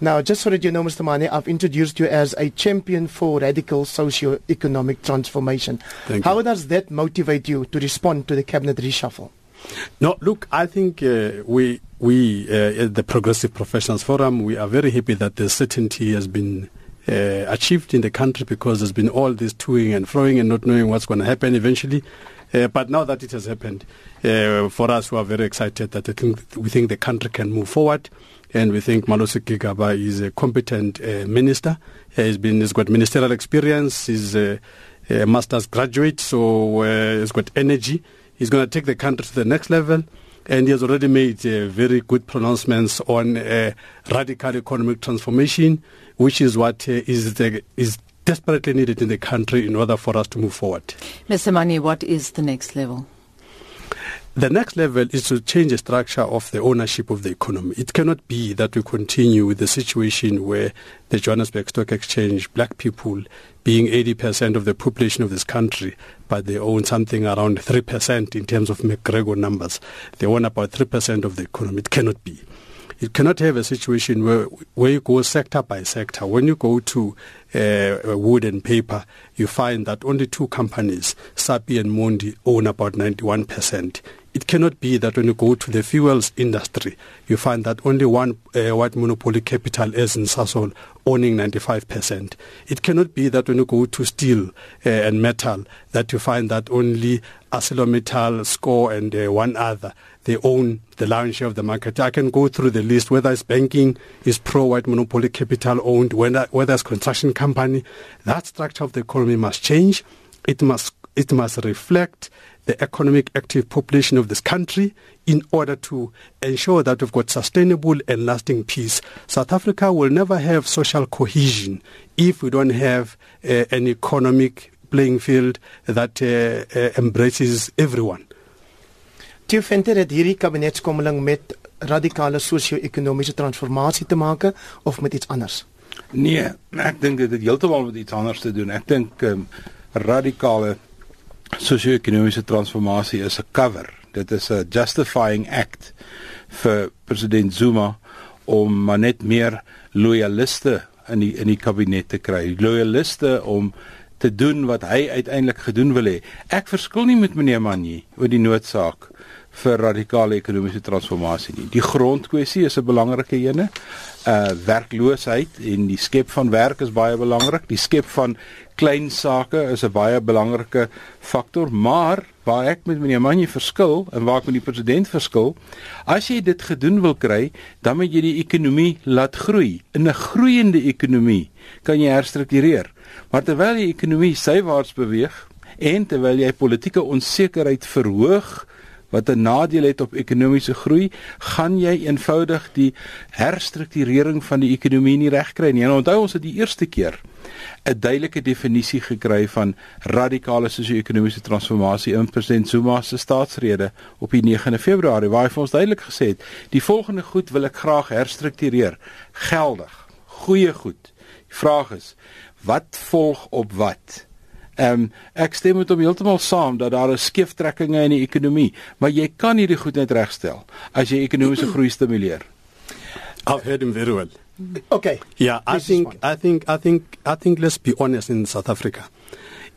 Now, just so that you know, Mr. Manyi, I've introduced you as a champion for radical socio-economic transformation. Thank How you. does that motivate you to respond to the cabinet reshuffle? No, look, I think uh, we we uh, at the Progressive Professionals Forum we are very happy that the certainty has been uh, achieved in the country because there's been all this toing and froing and not knowing what's going to happen eventually. Uh, but now that it has happened, uh, for us we are very excited that I think, we think the country can move forward. And we think Malusi Gigaba is a competent uh, minister. He's been, he's got ministerial experience. He's a, a master's graduate, so uh, he's got energy. He's going to take the country to the next level. And he has already made uh, very good pronouncements on uh, radical economic transformation, which is what uh, is, the, is desperately needed in the country in order for us to move forward. Mr. Manyi, what is the next level? The next level is to change the structure of the ownership of the economy. It cannot be that we continue with the situation where the Johannesburg Stock Exchange, black people being 80% of the population of this country, but they own something around 3% in terms of McGregor numbers. They own about 3% of the economy. It cannot be. You cannot have a situation where, where you go sector by sector. When you go to uh, wood and paper, you find that only two companies, Sappi and Mondi, own about 91%. It cannot be that when you go to the fuels industry, you find that only one uh, white monopoly capital is in Sasol owning 95%. It cannot be that when you go to steel uh, and metal, that you find that only ArcelorMittal, Scaw, and uh, one other they own the lion's share of the market. I can go through the list, whether it's banking, is pro-white monopoly capital owned, whether, whether it's construction company. That structure of the economy must change. It must, it must reflect the economic active population of this country in order to ensure that we've got sustainable and lasting peace. South Africa will never have social cohesion if we don't have uh, an economic playing field that uh, uh, embraces everyone. Do you vind dit hierdie kabinetskommeling met radikale sosio-ekonomiese transformasie te maak of met iets anders? Nee, ek dink dit het heeltemal met iets anders te doen. Ek dink um, radikale sosio-ekonomiese transformasie is 'n cover. Dit is 'n justifying act vir president Zuma om maar net meer loyaliste in die in die kabinet te kry. Loyaliste om te doen wat hy uiteindelik gedoen wil hê. Ek verskil nie met meneer Manie oor die noodsaak vir radikale ekonomiese transformasie nie. Die grondkwessie is 'n belangrike ene. Uh werkloosheid en die skep van werk is baie belangrik. Die skep van klein sake is 'n baie belangrike faktor, maar waar ek met meneer Manje verskil en waar ek met die president verskil, as jy dit gedoen wil kry, dan moet jy die ekonomie laat groei. In 'n groeiende ekonomie kan jy herstruktureer. Maar terwyl die ekonomie sywaarts beweeg en terwyl jy politieke onsekerheid verhoog, wat 'n nadeel het op ekonomiese groei, gaan jy eenvoudig die herstrukturering van die ekonomie nie regkry nie. En onthou ons het die eerste keer 'n duidelike definisie gekry van radikale sosio-ekonomiese transformasie in president Zuma se staatsrede op die 9de Februarie waar hy vir ons duidelik gesê het: "Die volgende goed wil ek graag herstruktureer, geldig, goeie goed." Die vraag is: wat volg op wat? Ehm um, ek stem met hom heeltemal saam dat daar is skeeftrekkinge in die ekonomie, maar jy kan hierdie goed net regstel as jy ekonomiese groei stimuleer. I've heard him very well. Okay. Yeah, I This is think. I think I think I think let's be honest in South Africa.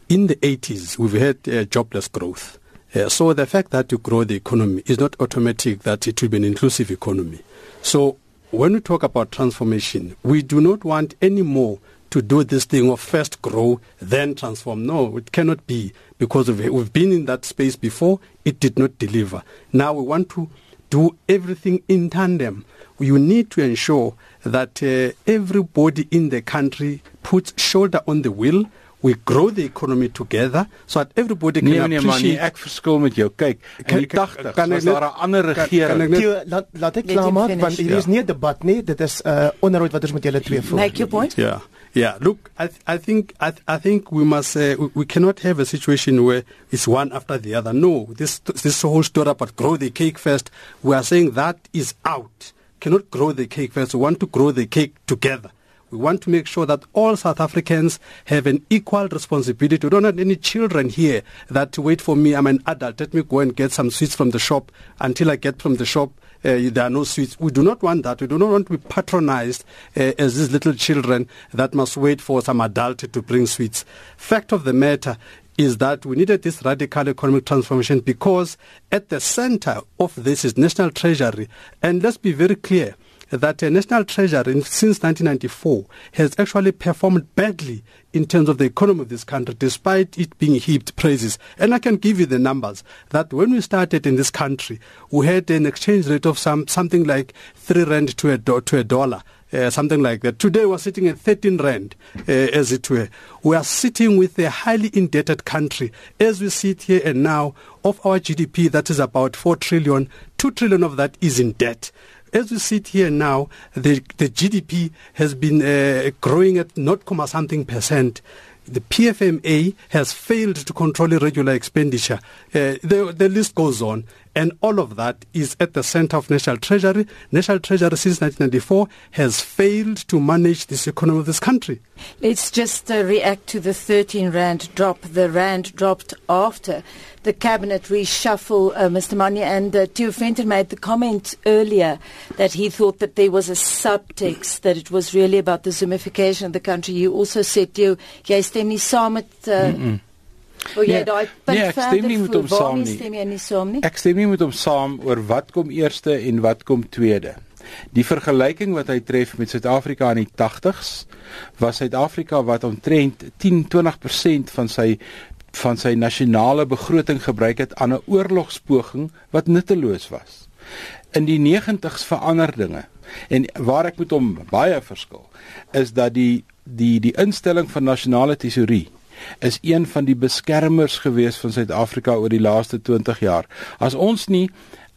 In the 80s, we've had uh, jobless growth. Uh, so the fact that you grow the economy is not automatic that it will be an inclusive economy. So when we talk about transformation, we do not want any more to do this thing of first grow, then transform. No, it cannot be because of, we've been in that space before. It did not deliver. Now we want to do everything in tandem. You need to ensure that uh, everybody in the country puts shoulder on the wheel. We grow the economy together so that everybody Nee can nee man, nee, appreciate. ek verskil met jou. Kyk, in Kan- die kan- 80s kan was net- daar 'n ander kan- kan regering. ek net- laat laat ek Let klaar him maak finish. want hier is Ja. nie 'n debat nie, dit is 'n uh, onderhoud wat ons met julle twee voer. Make your point. Yeah, yeah. Look, I, th- I think I, th- I think we must uh, we, we cannot have a situation where it's one after the other. No, this this whole story about grow the cake first. We are saying that is out. Cannot grow the cake first. We want to grow the cake together. We want to make sure that all South Africans have an equal responsibility. We don't have any children here that wait for me. I'm an adult. Let me go and get some sweets from the shop until I get from the shop. Uh, there are no sweets. We do not want that. We do not want to be patronized uh, as these little children that must wait for some adult to bring sweets. Fact of the matter is that we needed this radical economic transformation because at the center of this is national treasury. And let's be very clear that the National Treasury since 1994 has actually performed badly in terms of the economy of this country, despite it being heaped praises. And I can give you the numbers that when we started in this country, we had an exchange rate of some something like three rand to a, do, to a dollar. Uh, something like that. Today we're sitting at 13 rand, uh, as it were. We are sitting with a highly indebted country. As we sit here and now, of our GDP, that is about 4 trillion, 2 trillion of that is in debt. As we sit here now, the, the GDP has been uh, growing at 0, something percent. The PFMA has failed to control irregular expenditure. Uh, the, the list goes on. And all of that is at the center of National Treasury. National Treasury since 1994 has failed to manage this economy of this country. Let's just uh, react to the 13 Rand drop. The Rand dropped after the cabinet reshuffle, uh, Mr. Manyi, and uh, Theo Venter made the comment earlier that he thought that there was a subtext, that it was really about the Zumification of the country. You also said, Theo, jy stem nie saam met... Uh, Oh, jy daai punt nee, ek stem nie met hom saam nie. Stem jy nie saam nie? Ek stem nie met hom saam oor wat kom eerste en wat kom tweede. Die vergelyking wat hy tref met Suid-Afrika in die 80s was Suid-Afrika wat omtrent 10-20% van sy van sy nasionale begroting gebruik het aan 'n oorlogspoging wat nutteloos was. In die 90's verander dinge en waar ek met hom baie verskil is dat die die die instelling van nasionale tesourie is een van die beskermers gewees van Suid-Afrika oor die laaste 20 jaar. As ons nie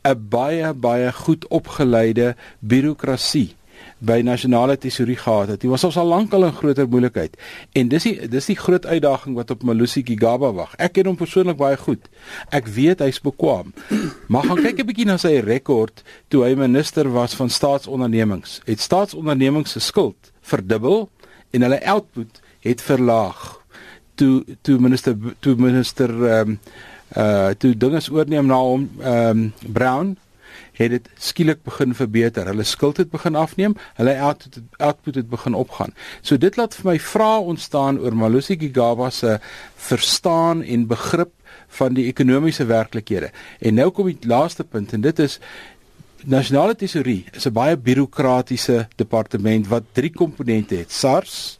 'n baie baie goed opgeleide birokrasie by nasionale tesourie gehad het. Dit was ons al lank al 'n groter moeilikheid. En dis die dis die groot uitdaging wat op Malusi Gigaba wag. Ek ken hom persoonlik baie goed. Ek weet hy's bekwam. Maar gaan kyk 'n bietjie na sy rekord toe hy minister was van staatsondernemings. Het staatsondernemings se skuld verdubbel en hulle output het verlaag. Toe toe minister toe minister ehm um, uh toe dinge oorneem na hom ehm um, Brown het dit skielik begin verbeter. Hulle skuld het begin afneem, hulle output het, output het begin opgaan. So dit laat vir my vrae ontstaan oor Malusi Gigaba se verstaan en begrip van die ekonomiese werklikhede. En nou kom die laaste punt en dit is Nasionale Tesourie is 'n baie bureaukratiese departement wat drie komponente het: SARS,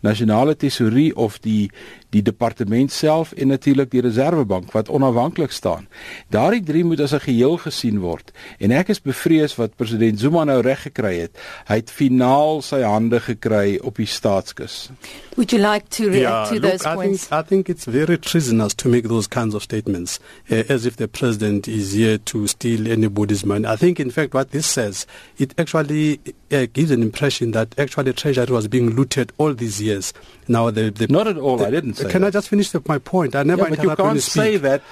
Nasionale Tesourie of die die departement self en natuurlik die Reserwebank wat onafhanklik staan. Daardie drie moet as 'n geheel gesien word en ek is bevrees wat president Zuma nou reg gekry het. Hy het finaal sy hande gekry op die staatskus. Would you like to react yeah, to look, those I points? Think, I think it's very treasonous to make those kinds of statements uh, as if the president is here to steal anybody's money. I think in fact what this says it actually uh, gives an impression that actually treasury was being looted all these years. Now the, the Not at all, the, I didn't say. Can that. I just finish my point? I never yeah, but you can't you say that.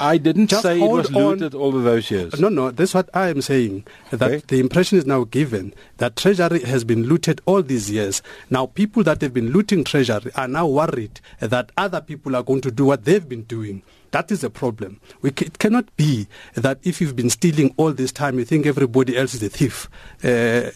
I didn't just say it was looted on. all of those years. No, no, that's what I am saying. That okay. the impression is now given that Treasury has been looted all these years. Now, people that have been looting Treasury are now worried that other people are going to do what they've been doing. That is a problem. We c- it cannot be that if you've been stealing all this time, you think everybody else is a thief uh,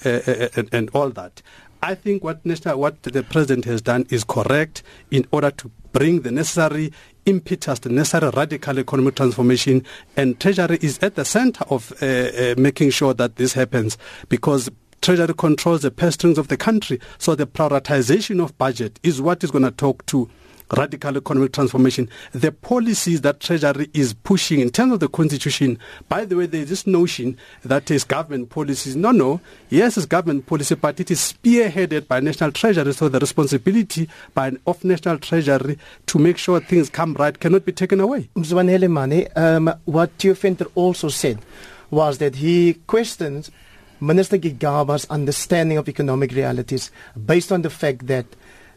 uh, uh, and, and all that. I think what, what the president has done is correct in order to bring the necessary impetus, the necessary radical economic transformation, and Treasury is at the center of uh, uh, making sure that this happens because Treasury controls the purse strings of the country. So the prioritization of budget is what is going to talk to radical economic transformation, the policies that Treasury is pushing in terms of the Constitution. By the way, there is this notion that is government policies. No, no. Yes, it's government policy, but it is spearheaded by National Treasury. So the responsibility by, of National Treasury to make sure things come right cannot be taken away. Mzwanele Manyi, um, what Theo Venter also said was that he questions Minister Gigaba's understanding of economic realities based on the fact that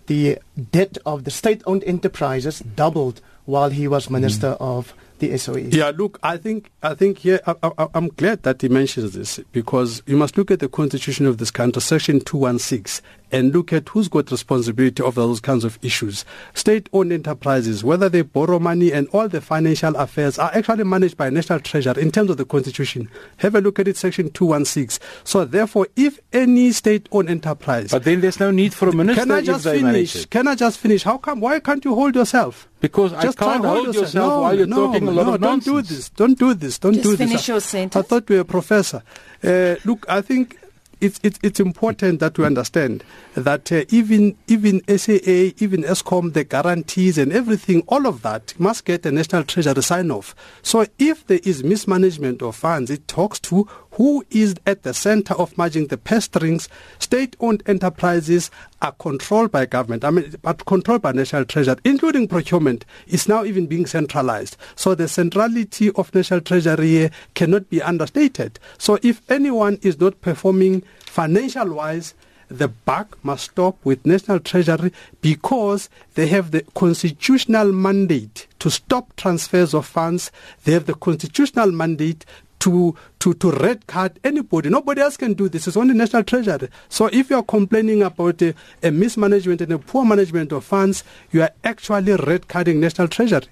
the debt of the state-owned enterprises doubled while he was minister mm. of the SOE. Yeah, look, I think I think here I, I, I'm glad that he mentions this because you must look at the constitution of this country, section 216, and look at who's got responsibility of those kinds of issues. State-owned enterprises, whether they borrow money and all the financial affairs are actually managed by National Treasury in terms of the Constitution. Have a look at it, Section 216. So therefore, if any state-owned enterprise... But then there's no need for a minister Can I just finish? Can I just finish? How come? Why can't you hold yourself? Because just I can't hold, hold yourself no, while you're no, talking a lot no, of nonsense. Don't do this. Don't do this. Don't just do finish this. your sentence. I thought you were a professor. Uh, look, I think it's, it's, it's important that we understand that uh, even even SAA, even Eskom, the guarantees and everything, all of that must get a national treasury sign off. So if there is mismanagement of funds, it talks to who is at the center of managing the strings. State-owned enterprises are controlled by government, I mean, but controlled by national treasury, including procurement, is now even being centralized. So the centrality of national treasury cannot be understated. So if anyone is not performing financial-wise, the buck must stop with National Treasury because they have the constitutional mandate to stop transfers of funds. They have the constitutional mandate to, to, to red card anybody. Nobody else can do this. It's only National Treasury. So if you are complaining about a, a mismanagement and a poor management of funds, you are actually red carding National Treasury.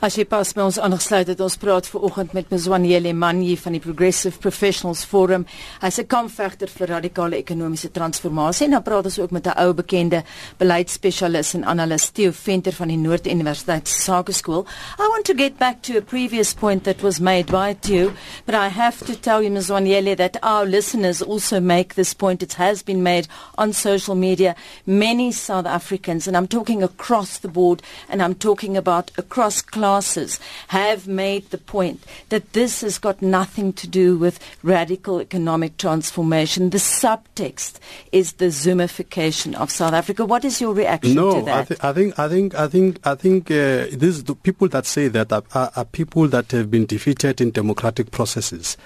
As jy pas by ons aangesluit het, ons praat ver oggend met Mzwanele Manyi van die Progressive Professionals Forum. Hy's 'n kampvegter vir radikale ekonomiese transformasie en dan praat ons ook met 'n ou bekende beleidsspesialis en analis Theo Venter van die Noord Universiteit Sakeskool. I want to get back to a previous point that was made by Theo, but I have to tell you Mzwanele that our listeners also make this point. It has been made on social media. Many South Africans and I'm talking across the board and I'm talking about across classes have made the point that this has got nothing to do with radical economic transformation. The subtext is the Zumification of South Africa. What is your reaction no, to that? I, th- I think I think I think I think uh, these the people that say that are, are, are, people that have been defeated in democratic processes.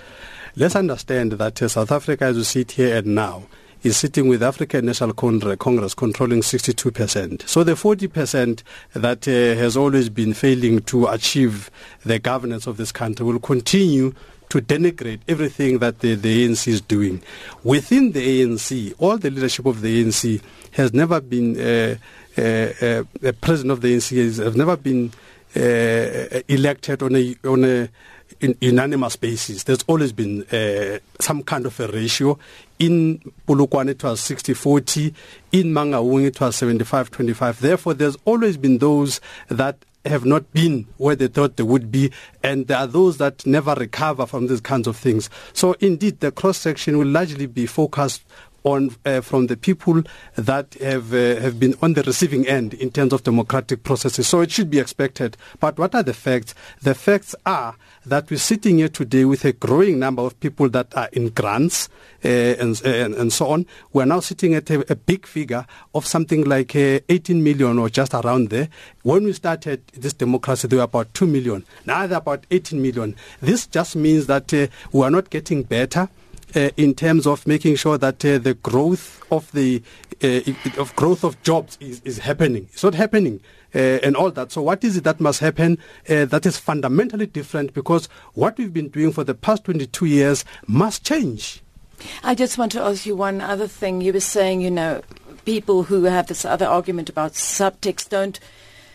Let's understand that uh, South Africa, as we sit here and now, is sitting with African National Congress controlling 62%. So the 40% that uh, has always been failing to achieve the governance of this country will continue to denigrate everything that the, the ANC is doing. Within the ANC, all the leadership of the ANC has never been, uh, uh, uh, the president of the ANC has, never been uh, elected on a, on a in unanimous basis. There's always been uh, some kind of a ratio. In Polokwane it was 60-40. In Mangaung it was 75-25. Therefore, there's always been those that have not been where they thought they would be, and there are those that never recover from these kinds of things. So, indeed, the cross section will largely be focused on uh, from the people that have uh, have been on the receiving end in terms of democratic processes. So it should be expected. But what are the facts? The facts are that we're sitting here today with a growing number of people that are in grants uh, and, and, and so on. We're now sitting at a, a big figure of something like uh, 18 million or just around there. When we started this democracy, there were about 2 million. Now they're about 18 million. This just means that uh, we are not getting better. Uh, in terms of making sure that uh, the growth of the uh, of growth of jobs is, is happening. It's not happening. Uh, and all that. So, what is it that must happen uh, that is fundamentally different? Because what we've been doing for the past 22 years must change. I just want to ask you one other thing. You were saying, you know, people who have this other argument about subtext don't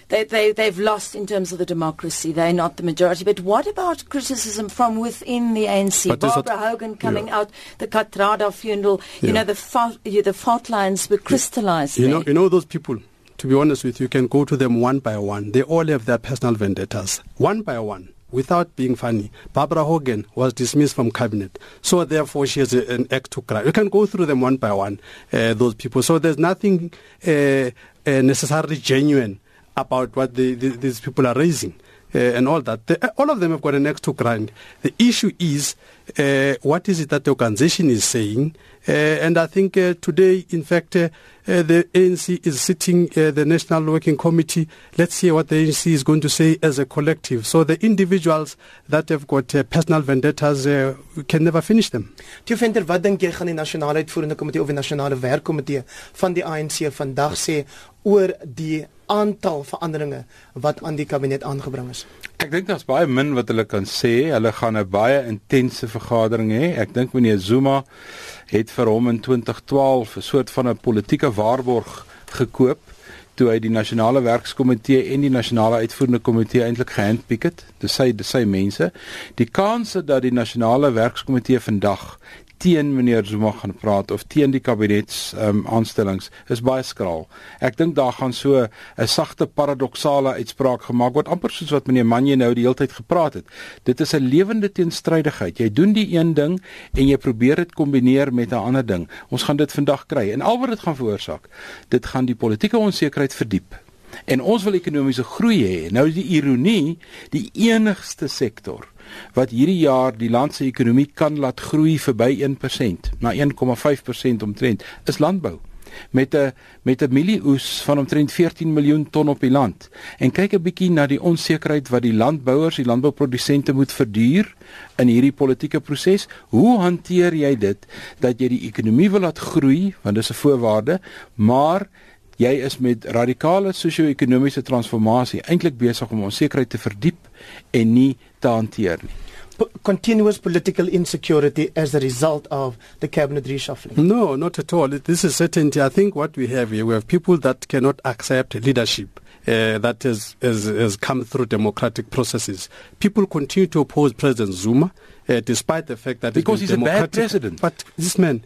they, they, they've lost in terms of the democracy. They're not the majority. But what about criticism from within the ANC? But Barbara Hogan coming yeah. out, the Kathrada funeral, you Yeah. know, the fault, the fault lines were crystallized. You there. know, you know those people. To be honest with you, you can go to them one by one. They all have their personal vendettas, one by one. Without being funny, Barbara Hogan was dismissed from cabinet, so therefore she has an act to cry. You can go through them one by one, uh, those people. So there's nothing uh, uh, necessarily genuine about what the, the, these people are raising. Uh, and all that. They, all of them have got an axe to grind. The issue is uh, what is it that the organization is saying? Uh, and I think uh, today, in fact, uh, uh, the ANC is sitting, uh, the National Working Committee. Let's hear what the ANC is going to say as a collective. So the individuals that have got uh, personal vendettas, uh, we can never finish them. Toe Venter, wat dink jy gaan die nasionale uitvoerende komitee of die nasionale werkkomitee van die ANC vandag sê oor die aantal veranderinge wat aan die kabinet aangebring is? Ek dink daar's baie min wat hulle kan sê. Hulle gaan 'n baie intense vergadering hê. Ek dink meneer Zuma het vir hom in 2012 'n soort van 'n politieke waarborg gekoop toe hy die nasionale werkskomitee en die nasionale uitvoerende komitee eintlik gehandpick het. Dis sy dis sy mense. Die kanse dat die nasionale werkskomitee vandag teen meneer Zuma gaan praat of teen die kabinets ehm um, aanstellings is baie skraal. Ek dink daar gaan so 'n sagte paradoksale uitspraak gemaak word amper soos wat meneer Manje nou die hele tyd gepraat het. Dit is 'n lewende teenstrydigheid. Jy doen die een ding en jy probeer dit kombineer met 'n ander ding. Ons gaan dit vandag kry en al wat dit gaan veroorsaak, dit gaan die politieke onsekerheid verdiep. En ons wil ekonomiese groei hê. Nou die ironie, die enigste sektor wat hierdie jaar die land se ekonomie kan laat groei verby 1% na 1,5% omtrent is landbou met 'n met 'n mielieoes van omtrent 14 miljoen ton op die land. En kyk 'n bietjie na die onsekerheid wat die landbouers, die landbouprodusente moet verduur in hierdie politieke proses. Hoe hanteer jy dit dat jy die ekonomie wil laat groei want dis 'n voorwaarde, maar jy is met radikale sosio-ekonomiese transformasie eintlik besig om onsekerheid te verdiep en nie te hanteer nie. Continuous political insecurity as a result of the cabinet reshuffling. No, not at all. This is certainty. I think what we have here, we have people that cannot accept leadership. Uh, that has, has, has come through democratic processes. People continue to oppose President Zuma, uh, despite the fact that because he's a bad president. But this man,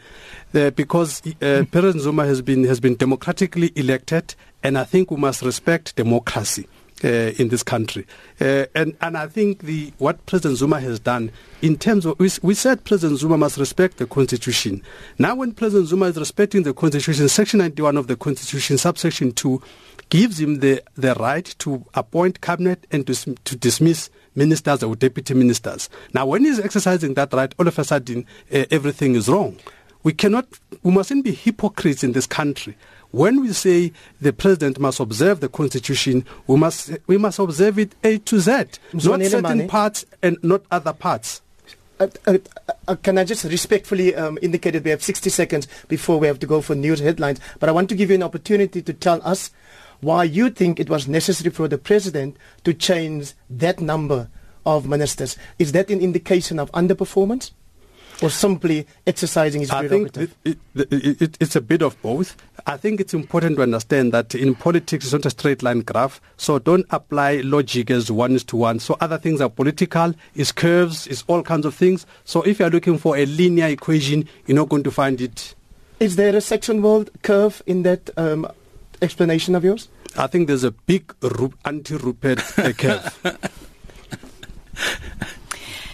uh, because uh, President Zuma has been has been democratically elected, and I think we must respect democracy. Uh, in this country, uh, and and I think the what President Zuma has done in terms of we, we said President Zuma must respect the constitution. Now, when President Zuma is respecting the constitution, Section 91 of the Constitution, subsection two, gives him the the right to appoint cabinet and to to dismiss ministers or deputy ministers. Now, when he's exercising that right, all of a sudden uh, everything is wrong. We cannot, we mustn't be hypocrites in this country. When we say the president must observe the constitution, we must we must observe it A to Z, not certain parts and not other parts. Uh, uh, uh, can I just respectfully um, indicate that we have 60 seconds before we have to go for news headlines? But I want to give you an opportunity to tell us why you think it was necessary for the president to change that number of ministers. Is that an indication of underperformance? Or simply exercising his prerogative? I think it, it, it, it's a bit of both. I think it's important to understand that in politics it's not a straight line graph, so don't apply logic as one is to one. So other things are political, it's curves, it's all kinds of things. So if you're looking for a linear equation, you're not going to find it. Is there a section world curve in that um, explanation of yours? I think there's a big anti-Rupert curve.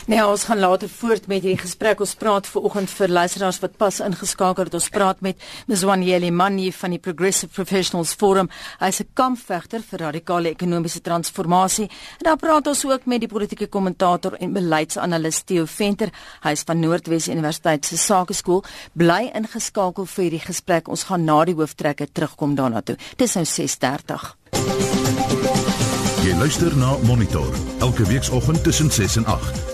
Nee, ons gaan later voort met hierdie gesprek. Ons praat ver oggend vir luisteraars wat pas ingeskakel het. Ons praat met Mzwanieli Manyi van die Progressive Professionals Forum. Hy's 'n kampvegter vir radikale ekonomiese transformasie. En dan praat ons ook met die politieke kommentator en beleidsanalis Theo Venter. Hy's van Noordwes Universiteit se Sakeskool. Bly ingeskakel vir hierdie gesprek. Ons gaan na die hooftrekke terugkom daarna toe. Dis nou 6:30. Jy luister na Monitor elke weekoggend tussen 6 en 8.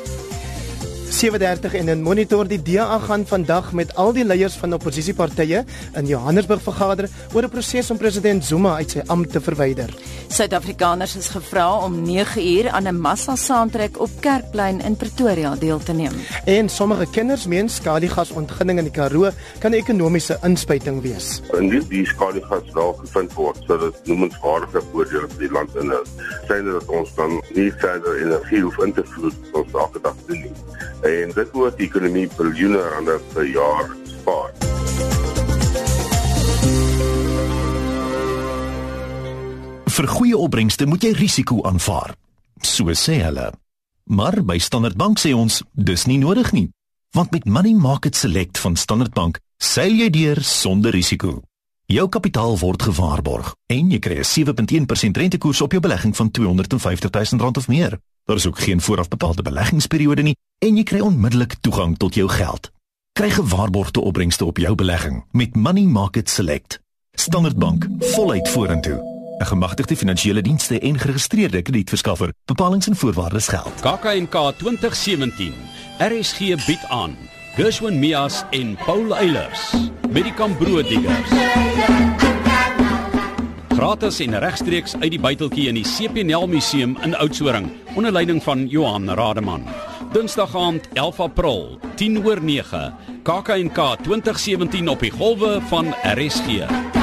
7:30 en in monitor die DA gaan vandag met al die leiers van oppositiepartye in Johannesburg vergader oor 'n proses om president Zuma uit sy ampt te verwyder. Suid-Afrikaners is gevra om 9 uur aan 'n massa saamtrek op Kerkplein in Pretoria deel te neem. En sommige kinders meen skaliegasontginning in die Karoo kan 'n ekonomiese inspuiting wees. Indien die skaliegas wel gevind word, sou dit noemenswaardige voordele vir die land inhou. Sê dat ons dan nie verder energie hoef in te voer ons elke dag doen nie en dit moet die ekonomie biljoene rande per jaar spaar. Vir goeie opbrengste moet jy risiko aanvaar. So sê hulle. Maar by Standard Bank sê ons, dis nie nodig nie, want met Money Market Select van Standard Bank seil jy deur sonder risiko. Jou kapitaal word gewaarborg en jy kry 'n 7.1% rentekoers op jou belegging van R250 000 of meer. Daar is ook geen voorafbetaalde beleggingsperiode nie en jy kry onmiddellik toegang tot jou geld. Kry gewaarborgde opbrengste op jou belegging met Money Market Select. Standard Bank, voluit vorentoe. 'n Gemagtigde finansiële dienste en geregistreerde kredietverskaffer. Bepalings en voorwaardes geld. KAK&K 2017. RSG bied aan Gershwin Mias en Paul Eilers. Medicam Brood Diggers. Gratis en regstreeks uit die buiteltjie in die CPNL Museum in Oudtshoorn onder leiding van Johan Rademan. Dinsdag aand 11 April 10 oor 9 KAKNK 2017 op die golwe van RSG.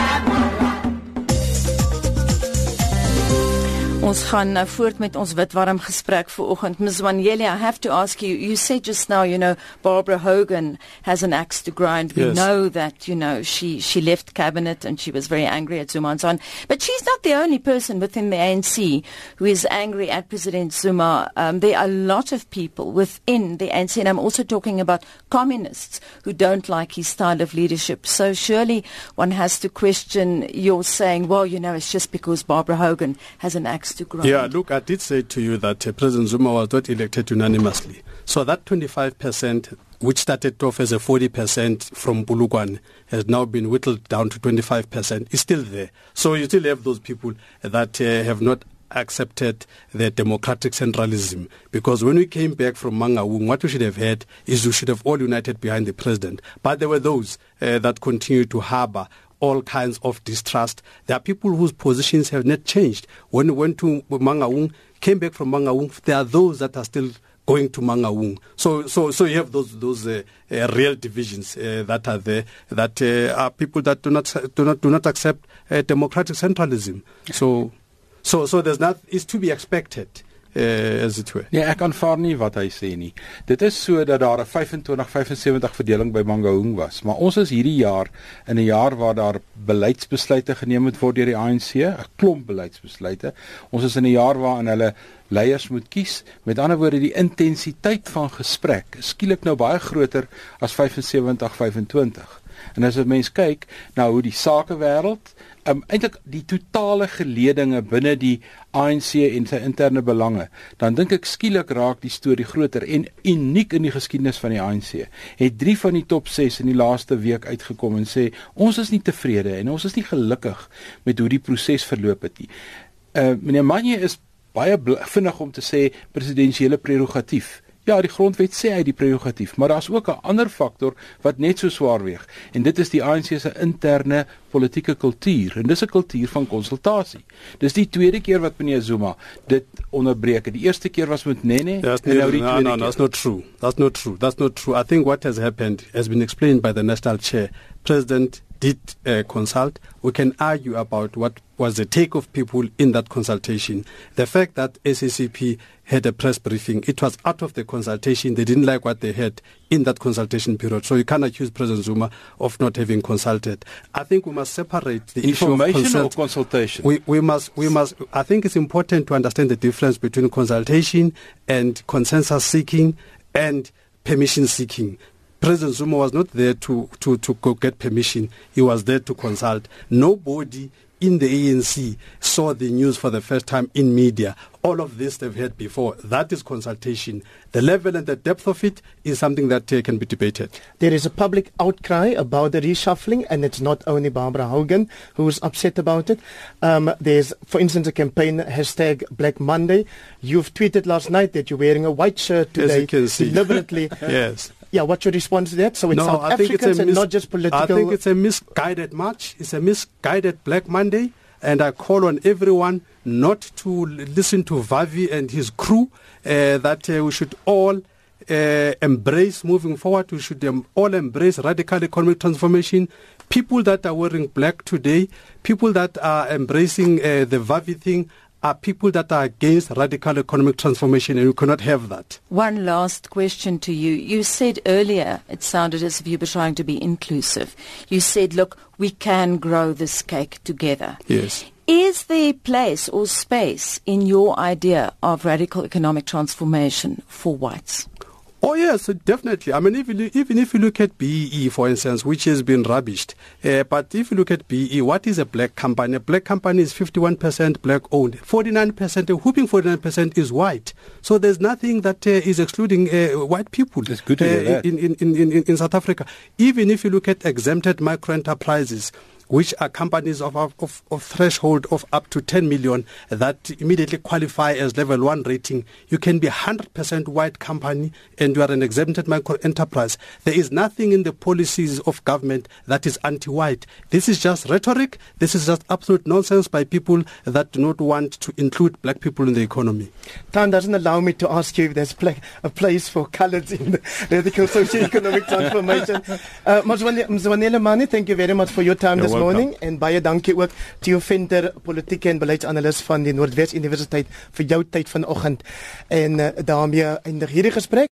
Ons gaan nou voort met ons witwarm gesprek vir oggend. Ms. Wanyeli, I have to ask you, you said just now, you know, Barbara Hogan has an axe to grind. We Yes. know that, you know, she, she left cabinet and she was very angry at Zuma and so on. But she's not the only person within the ANC who is angry at President Zuma. Um, there are a lot of people within the ANC, and I'm also talking about communists who don't like his style of leadership. So surely one has to question your saying, well, you know, it's just because Barbara Hogan has an axe to grind. Yeah, look, I did say to you that uh, President Zuma was not elected unanimously. So that 25%, which started off as a 40% from Polokwane, has now been whittled down to 25%, is still there. So you still have those people that uh, have not accepted the democratic centralism. Because when we came back from Mangaung, what we should have had is we should have all united behind the president. But there were those uh, that continued to harbor all kinds of distrust. There are people whose positions have not changed. When we went to Mangaung, came back from Mangaung, there are those that are still going to Mangaung. So, so, so you have those those uh, uh, real divisions uh, that are there. That uh, are people that do not do not do not accept uh, democratic centralism. So, so, so there's not. It's to be expected, uh, as it were. Nee, ek aanvaar nie wat hy sê nie. Dit is so dat daar 'n 25-75 verdeling by Mangaung was, maar ons is hierdie jaar in 'n jaar waar daar beleidsbesluite geneem word deur die ANC, 'n klomp beleidsbesluite. Ons is in 'n jaar waarin hulle leiers moet kies. Met ander woorde, die intensiteit van gesprek is skielik nou baie groter as 75-25. En as 'n mens kyk na hoe die sakewêreld, um, eintlik die totale geledinge binne die ANC en sy interne belange, dan dink ek skielik raak die storie groter en uniek in die geskiedenis van die ANC. Het 3 van die top 6 in die laaste week uitgekom en sê ons is nie tevrede en ons is nie gelukkig met hoe die proses verloop het nie. Uh meneer Manje is baie vinnig om te sê presidensiële prerogatief. Ja, die grondwet sê hy die prerogatief, maar daar's ook 'n ander faktor wat net so swaar weeg en dit is die ANC se interne politieke kultuur en dis 'n kultuur van konsultasie. Dis die tweede keer wat meneer Zuma dit onderbreek. Die eerste keer was met Nene That's en nou die no, tweede no, keer. that's not true. That's not true. That's not true. I think what has happened has been explained by the national chair. President did uh, consult. We can argue about what was the take of people in that consultation. The fact that SACP had a press briefing, it was out of the consultation. They didn't like what they had in that consultation period. So you can't accuse President Zuma of not having consulted. I think we must separate the issue of information or consult. consultation. We, we must we must I think it's important to understand the difference between consultation and consensus seeking and permission seeking. President Zuma was not there to, to, to go get permission. He was there to consult. Nobody in the ANC saw the news for the first time in media. All of this they've heard before. That is consultation. The level and the depth of it is something that uh, can be debated. There is a public outcry about the reshuffling, and it's not only Barbara Hogan who is upset about it. Um, there's, for instance, a campaign hashtag Black Monday. You've tweeted last night that you're wearing a white shirt today you can see. deliberately. Yes. Yeah, what's your response to that? So it's no, South I think it's Africans a and mis- not just political. I think it's a misguided march. It's a misguided Black Monday, and I call on everyone not to l- listen to Vavi and his crew. Uh, that uh, we should all uh, embrace moving forward. We should um, all embrace radical economic transformation. People that are wearing black today, people that are embracing uh, the Vavi thing, are people that are against radical economic transformation, and we cannot have that. One last question to you. You said earlier, it sounded as if you were trying to be inclusive. You said, look, we can grow this cake together. Yes. Is there place or space in your idea of radical economic transformation for whites? Oh yes, definitely. I mean, if you, even if you look at BEE, for instance, which has been rubbished, uh, but if you look at BEE, what is a black company? A black company is 51% black owned, 49%, a whooping 49% is white. So there's nothing that uh, is excluding uh, white people uh, in, in, in, in, in South Africa. Even if you look at exempted micro enterprises, which are companies of, of, of threshold of up to 10 million that immediately qualify as level 1 rating. You can be 100% white company and you are an exempted micro enterprise. There is nothing in the policies of government that is anti-white. This is just rhetoric. This is just absolute nonsense by people that do not want to include black people in the economy. Time doesn't allow me to ask you if there's pla- a place for colors in the radical socio-economic transformation. Uh, Mzwanele Manyi, thank you very much for your time You're this welcome. Morning en baie dankie ook Theo Venter, politieke en beleidsanalis van die Noordwes Universiteit vir jou tyd vanoggend. En uh, daarmee eindig hierdie gesprek.